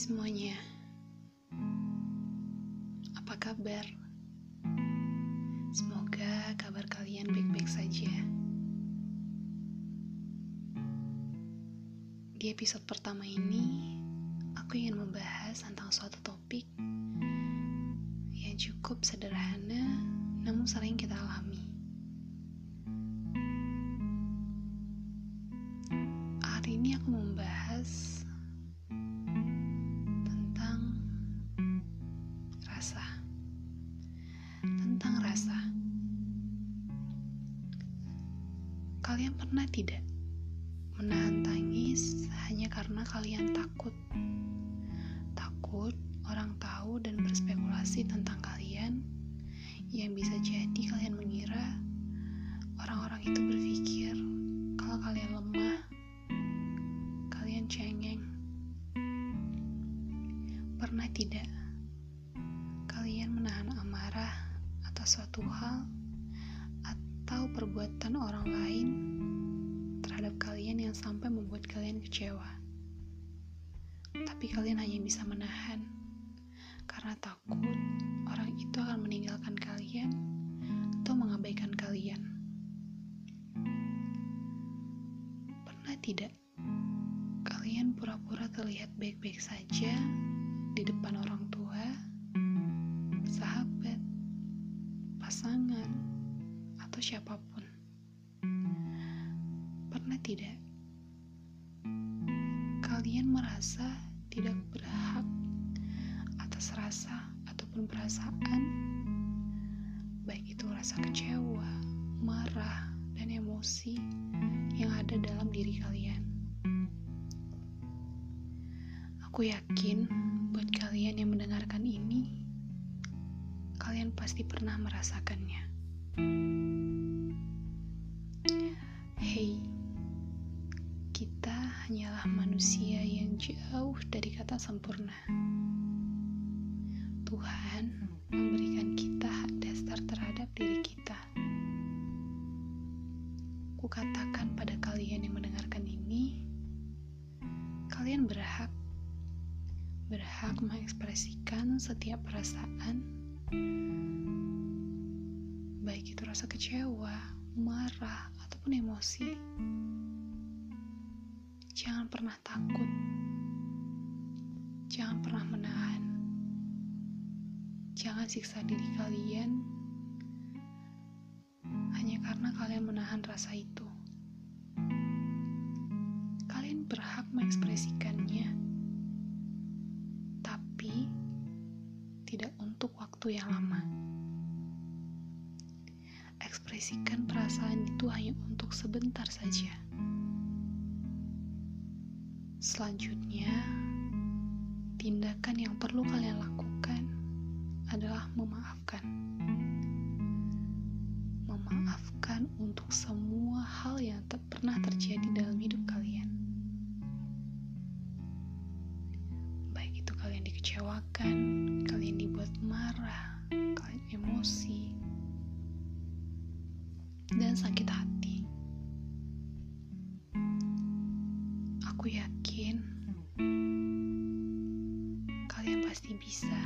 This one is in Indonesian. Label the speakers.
Speaker 1: semuanya, apa kabar? Semoga kabar kalian baik-baik saja. Di episode pertama ini, aku ingin membahas tentang suatu topik rasa. Tentang rasa. Kalian pernah tidak menahan tangis hanya karena kalian takut? Takut orang tahu dan berspekulasi tentang kalian yang bisa jadi kalian mengira orang-orang itu berpikir kalau kalian lemah, kalian cengeng. Pernah tidak atas suatu hal atau perbuatan orang lain terhadap kalian yang sampai membuat kalian kecewa? Tapi kalian hanya bisa menahan karena takut orang itu akan meninggalkan kalian atau mengabaikan kalian. Pernah tidak kalian pura-pura terlihat baik-baik saja siapa pun? Pernah tidak kalian merasa tidak berhak atas rasa ataupun perasaan, baik itu rasa kecewa, marah, dan emosi yang ada dalam diri kalian? Aku yakin buat kalian yang mendengarkan ini, kalian pasti pernah merasakannya. Hanyalah manusia yang jauh dari kata sempurna. Tuhan memberikan kita hak dasar terhadap diri kita. Kukatakan pada kalian yang mendengarkan ini, kalian berhak berhak mengekspresikan setiap perasaan, baik itu rasa kecewa, marah, ataupun emosi. Jangan pernah takut, jangan pernah menahan, jangan siksa diri kalian hanya karena kalian menahan rasa itu. Kalian berhak mengekspresikannya tapi tidak untuk waktu yang lama. Ekspresikan perasaan itu hanya untuk sebentar saja. Selanjutnya, tindakan yang perlu kalian lakukan adalah memaafkan. Memaafkan untuk semua hal yang tak pernah terjadi dalam hidup kalian. Baik itu kalian dikecewakan, kalian dibuat marah, kalian emosi, dan sakit Aku yakin kalian pasti bisa